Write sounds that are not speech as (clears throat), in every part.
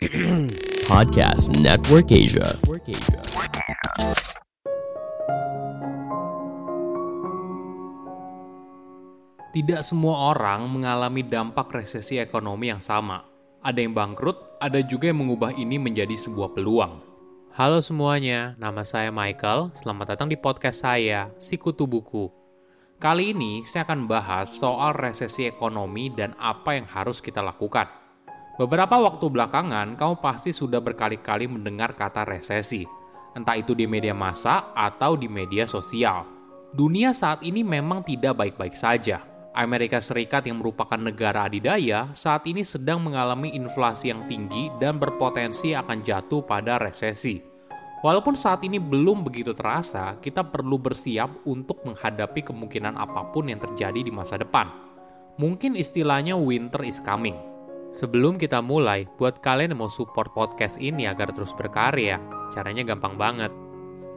(clears throat) Podcast Network Asia. Tidak semua orang mengalami dampak resesi ekonomi yang sama. Ada yang bangkrut, ada juga yang mengubah ini menjadi sebuah peluang. Halo semuanya, nama saya Michael. Selamat datang di podcast saya, Sikutu Buku. Kali ini saya akan bahas soal resesi ekonomi dan apa yang harus kita lakukan. Beberapa waktu belakangan, kamu pasti sudah berkali-kali mendengar kata resesi, entah itu di media massa atau di media sosial. Dunia saat ini memang tidak baik-baik saja. Amerika Serikat yang merupakan negara adidaya saat ini sedang mengalami inflasi yang tinggi dan berpotensi akan jatuh pada resesi. Walaupun saat ini belum begitu terasa, kita perlu bersiap untuk menghadapi kemungkinan apa pun yang terjadi di masa depan. Mungkin istilahnya winter is coming. Sebelum kita mulai, buat kalian yang mau support podcast ini agar terus berkarya, caranya gampang banget.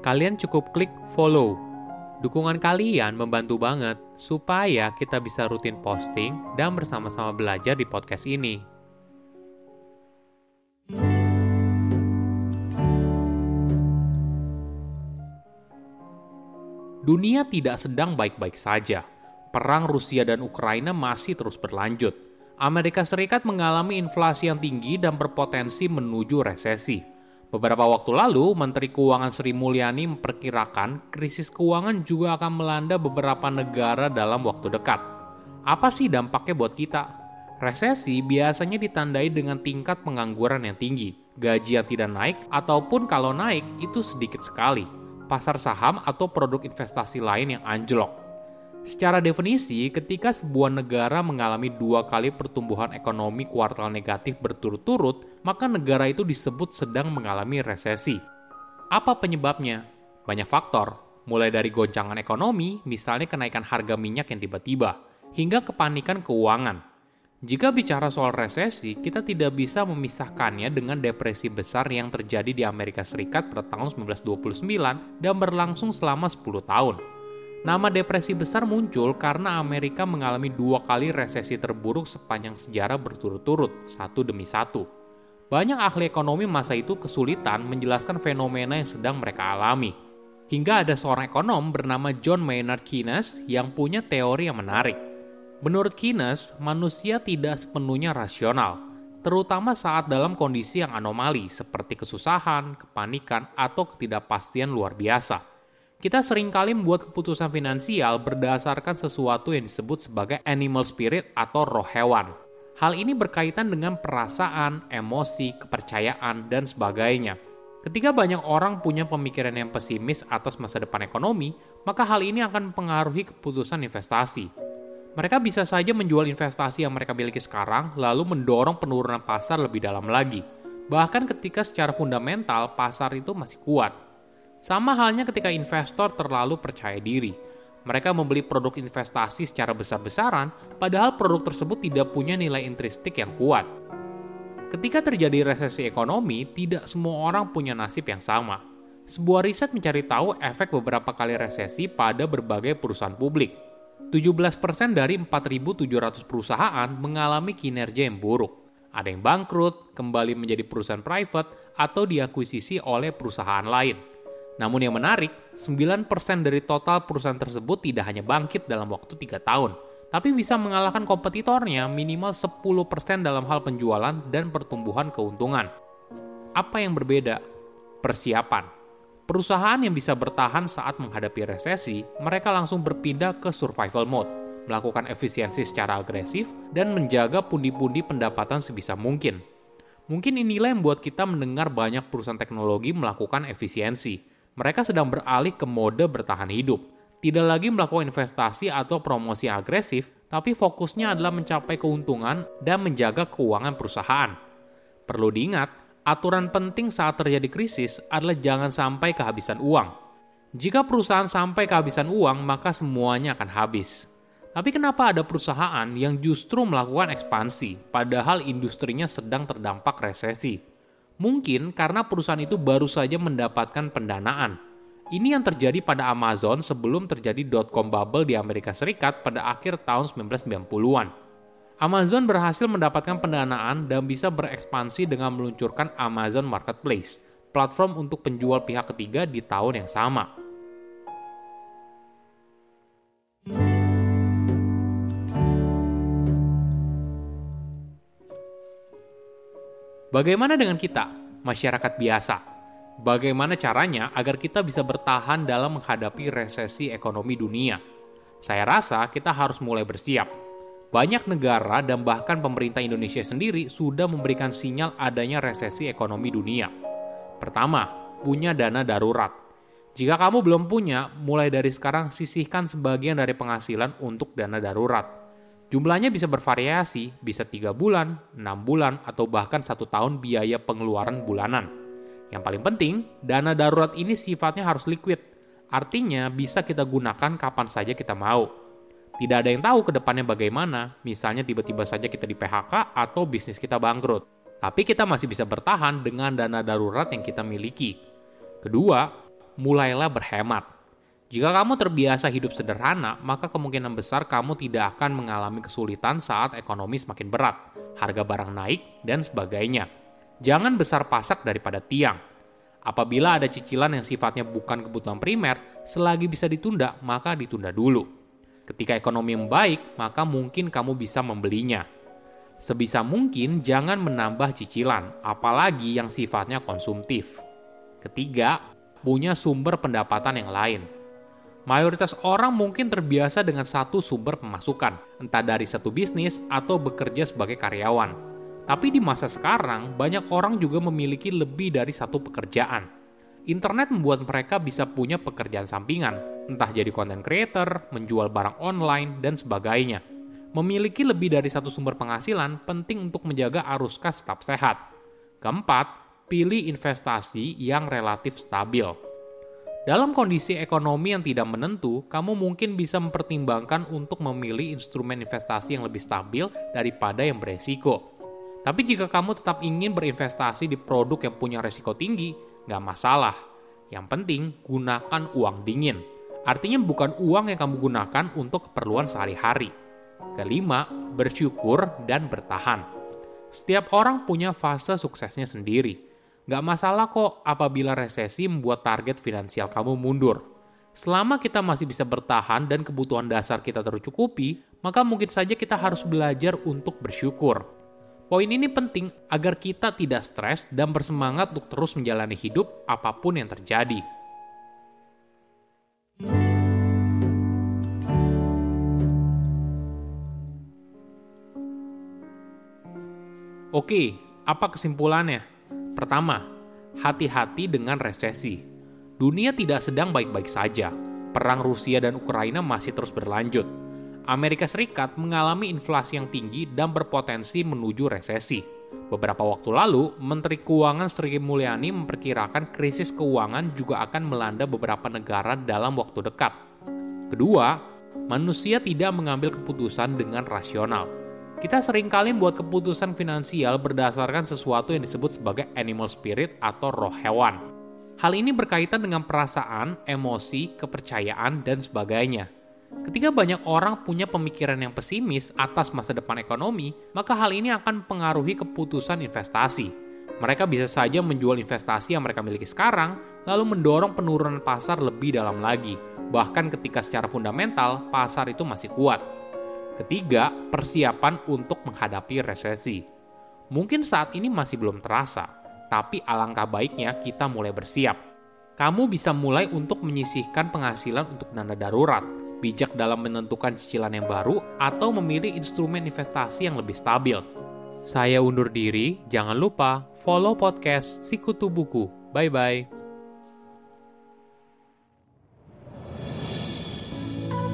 Kalian cukup klik follow Dukungan kalian membantu banget supaya kita bisa rutin posting dan bersama-sama belajar di podcast ini. Dunia tidak sedang baik-baik saja. Perang Rusia dan Ukraina masih terus berlanjut. Amerika Serikat mengalami inflasi yang tinggi dan berpotensi menuju resesi. Beberapa waktu lalu, Menteri Keuangan Sri Mulyani memperkirakan krisis keuangan juga akan melanda beberapa negara dalam waktu dekat. Apa sih dampaknya buat kita? Resesi biasanya ditandai dengan tingkat pengangguran yang tinggi, gaji yang tidak naik, ataupun kalau naik itu sedikit sekali, pasar saham atau produk investasi lain yang anjlok. Secara definisi, ketika sebuah negara mengalami dua kali pertumbuhan ekonomi kuartal negatif berturut-turut, maka negara itu disebut sedang mengalami resesi. Apa penyebabnya? Banyak faktor, mulai dari goncangan ekonomi, misalnya kenaikan harga minyak yang tiba-tiba, hingga kepanikan keuangan. Jika bicara soal resesi, kita tidak bisa memisahkannya dengan depresi besar yang terjadi di Amerika Serikat pada tahun 1929 dan berlangsung selama 10 tahun. Nama depresi besar muncul karena Amerika mengalami dua kali resesi terburuk sepanjang sejarah berturut-turut, satu demi satu. Banyak ahli ekonomi masa itu kesulitan menjelaskan fenomena yang sedang mereka alami. Hingga ada seorang ekonom bernama John Maynard Keynes yang punya teori yang menarik. Menurut Keynes, manusia tidak sepenuhnya rasional, terutama saat dalam kondisi yang anomali seperti kesusahan, kepanikan, atau ketidakpastian luar biasa kita sering kali membuat keputusan finansial berdasarkan sesuatu yang disebut sebagai animal spirit atau roh hewan. Hal ini berkaitan dengan perasaan, emosi, kepercayaan, dan sebagainya. Ketika banyak orang punya pemikiran yang pesimis atas masa depan ekonomi, maka hal ini akan mempengaruhi keputusan investasi. Mereka bisa saja menjual investasi yang mereka miliki sekarang, lalu mendorong penurunan pasar lebih dalam lagi. Bahkan ketika secara fundamental pasar itu masih kuat. Sama halnya ketika investor terlalu percaya diri. Mereka membeli produk investasi secara besar-besaran, padahal produk tersebut tidak punya nilai intrinsik yang kuat. Ketika terjadi resesi ekonomi, tidak semua orang punya nasib yang sama. Sebuah riset mencari tahu efek beberapa kali resesi pada berbagai perusahaan publik. 17% dari 4.700 perusahaan mengalami kinerja yang buruk. Ada yang bangkrut, kembali menjadi perusahaan private, atau diakuisisi oleh perusahaan lain. Namun yang menarik, 9% dari total perusahaan tersebut tidak hanya bangkit dalam waktu 3 tahun, tapi bisa mengalahkan kompetitornya minimal 10% dalam hal penjualan dan pertumbuhan keuntungan. Apa yang berbeda? Persiapan. Perusahaan yang bisa bertahan saat menghadapi resesi, mereka langsung berpindah ke survival mode, melakukan efisiensi secara agresif, dan menjaga pundi-pundi pendapatan sebisa mungkin. Mungkin inilah yang membuat kita mendengar banyak perusahaan teknologi melakukan efisiensi, mereka sedang beralih ke mode bertahan hidup. Tidak lagi melakukan investasi atau promosi agresif, tapi fokusnya adalah mencapai keuntungan dan menjaga keuangan perusahaan. Perlu diingat, aturan penting saat terjadi krisis adalah jangan sampai kehabisan uang. Jika perusahaan sampai kehabisan uang, maka semuanya akan habis. Tapi kenapa ada perusahaan yang justru melakukan ekspansi, padahal industrinya sedang terdampak resesi? Mungkin karena perusahaan itu baru saja mendapatkan pendanaan. Ini yang terjadi pada Amazon sebelum terjadi dot-com bubble di Amerika Serikat pada akhir tahun 1990-an. Amazon berhasil mendapatkan pendanaan dan bisa berekspansi dengan meluncurkan Amazon Marketplace, platform untuk penjual pihak ketiga di tahun yang sama. Bagaimana dengan kita, masyarakat biasa? Bagaimana caranya agar kita bisa bertahan dalam menghadapi resesi ekonomi dunia? Saya rasa kita harus mulai bersiap. Banyak negara dan bahkan pemerintah Indonesia sendiri sudah memberikan sinyal adanya resesi ekonomi dunia. Pertama, punya dana darurat. Jika kamu belum punya, mulai dari sekarang sisihkan sebagian dari penghasilan untuk dana darurat Jumlahnya bisa bervariasi, bisa tiga bulan, enam bulan, atau bahkan satu tahun biaya pengeluaran bulanan. Yang paling penting, dana darurat ini sifatnya harus liquid. Artinya bisa kita gunakan kapan saja kita mau. Tidak ada yang tahu ke depannya bagaimana, misalnya tiba-tiba saja kita di PHK atau bisnis kita bangkrut. Tapi kita masih bisa bertahan dengan dana darurat yang kita miliki. Kedua, mulailah berhemat. Jika kamu terbiasa hidup sederhana, maka kemungkinan besar kamu tidak akan mengalami kesulitan saat ekonomi semakin berat, harga barang naik, dan sebagainya. Jangan besar pasak daripada tiang. Apabila ada cicilan yang sifatnya bukan kebutuhan primer, selagi bisa ditunda, maka ditunda dulu. Ketika ekonomi membaik, maka mungkin kamu bisa membelinya. Sebisa mungkin jangan menambah cicilan, apalagi yang sifatnya konsumtif. Ketiga, punya sumber pendapatan yang lain Mayoritas orang mungkin terbiasa dengan satu sumber pemasukan, entah dari satu bisnis atau bekerja sebagai karyawan. Tapi di masa sekarang, banyak orang juga memiliki lebih dari satu pekerjaan. Internet membuat mereka bisa punya pekerjaan sampingan, entah jadi content creator, menjual barang online, dan sebagainya. Memiliki lebih dari satu sumber penghasilan penting untuk menjaga arus kas tetap sehat. Keempat, pilih investasi yang relatif stabil. Dalam kondisi ekonomi yang tidak menentu, kamu mungkin bisa mempertimbangkan untuk memilih instrumen investasi yang lebih stabil daripada yang beresiko. Tapi jika kamu tetap ingin berinvestasi di produk yang punya resiko tinggi, nggak masalah. Yang penting, gunakan uang dingin. Artinya bukan uang yang kamu gunakan untuk keperluan sehari-hari. Kelima, bersyukur dan bertahan. Setiap orang punya fase suksesnya sendiri Gak masalah kok apabila resesi membuat target finansial kamu mundur. Selama kita masih bisa bertahan dan kebutuhan dasar kita tercukupi, maka mungkin saja kita harus belajar untuk bersyukur. Poin ini penting agar kita tidak stres dan bersemangat untuk terus menjalani hidup apa pun yang terjadi. Oke, apa kesimpulannya? Pertama, hati-hati dengan resesi. Dunia tidak sedang baik-baik saja. Perang Rusia dan Ukraina masih terus berlanjut. Amerika Serikat mengalami inflasi yang tinggi dan berpotensi menuju resesi. Beberapa waktu lalu, Menteri Keuangan Sri Mulyani memperkirakan krisis keuangan juga akan melanda beberapa negara dalam waktu dekat. Kedua, manusia tidak mengambil keputusan dengan rasional kita sering kali membuat keputusan finansial berdasarkan sesuatu yang disebut sebagai animal spirit atau roh hewan. Hal ini berkaitan dengan perasaan, emosi, kepercayaan, dan sebagainya. Ketika banyak orang punya pemikiran yang pesimis atas masa depan ekonomi, maka hal ini akan mempengaruhi keputusan investasi. Mereka bisa saja menjual investasi yang mereka miliki sekarang, lalu mendorong penurunan pasar lebih dalam lagi, bahkan ketika secara fundamental pasar itu masih kuat. Ketiga, persiapan untuk menghadapi resesi. Mungkin saat ini masih belum terasa, tapi alangkah baiknya kita mulai bersiap. Kamu bisa mulai untuk menyisihkan penghasilan untuk dana darurat, bijak dalam menentukan cicilan yang baru, atau memilih instrumen investasi yang lebih stabil. Saya undur diri, jangan lupa follow podcast Sikutu Buku. Bye-bye.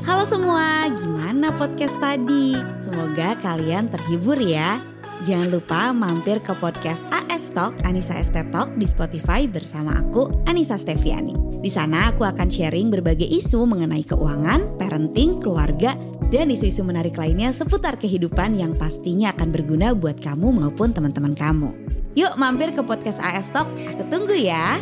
Halo semua, gimana podcast tadi? Semoga kalian terhibur ya. Jangan lupa mampir ke podcast AS Talk Anissa Esther Talk di Spotify bersama aku Anissa Steviani. Di sana aku akan sharing berbagai isu mengenai keuangan, parenting, keluarga, dan isu-isu menarik lainnya seputar kehidupan yang pastinya akan berguna buat kamu maupun teman-teman kamu. Yuk mampir ke podcast AS Talk, aku tunggu ya.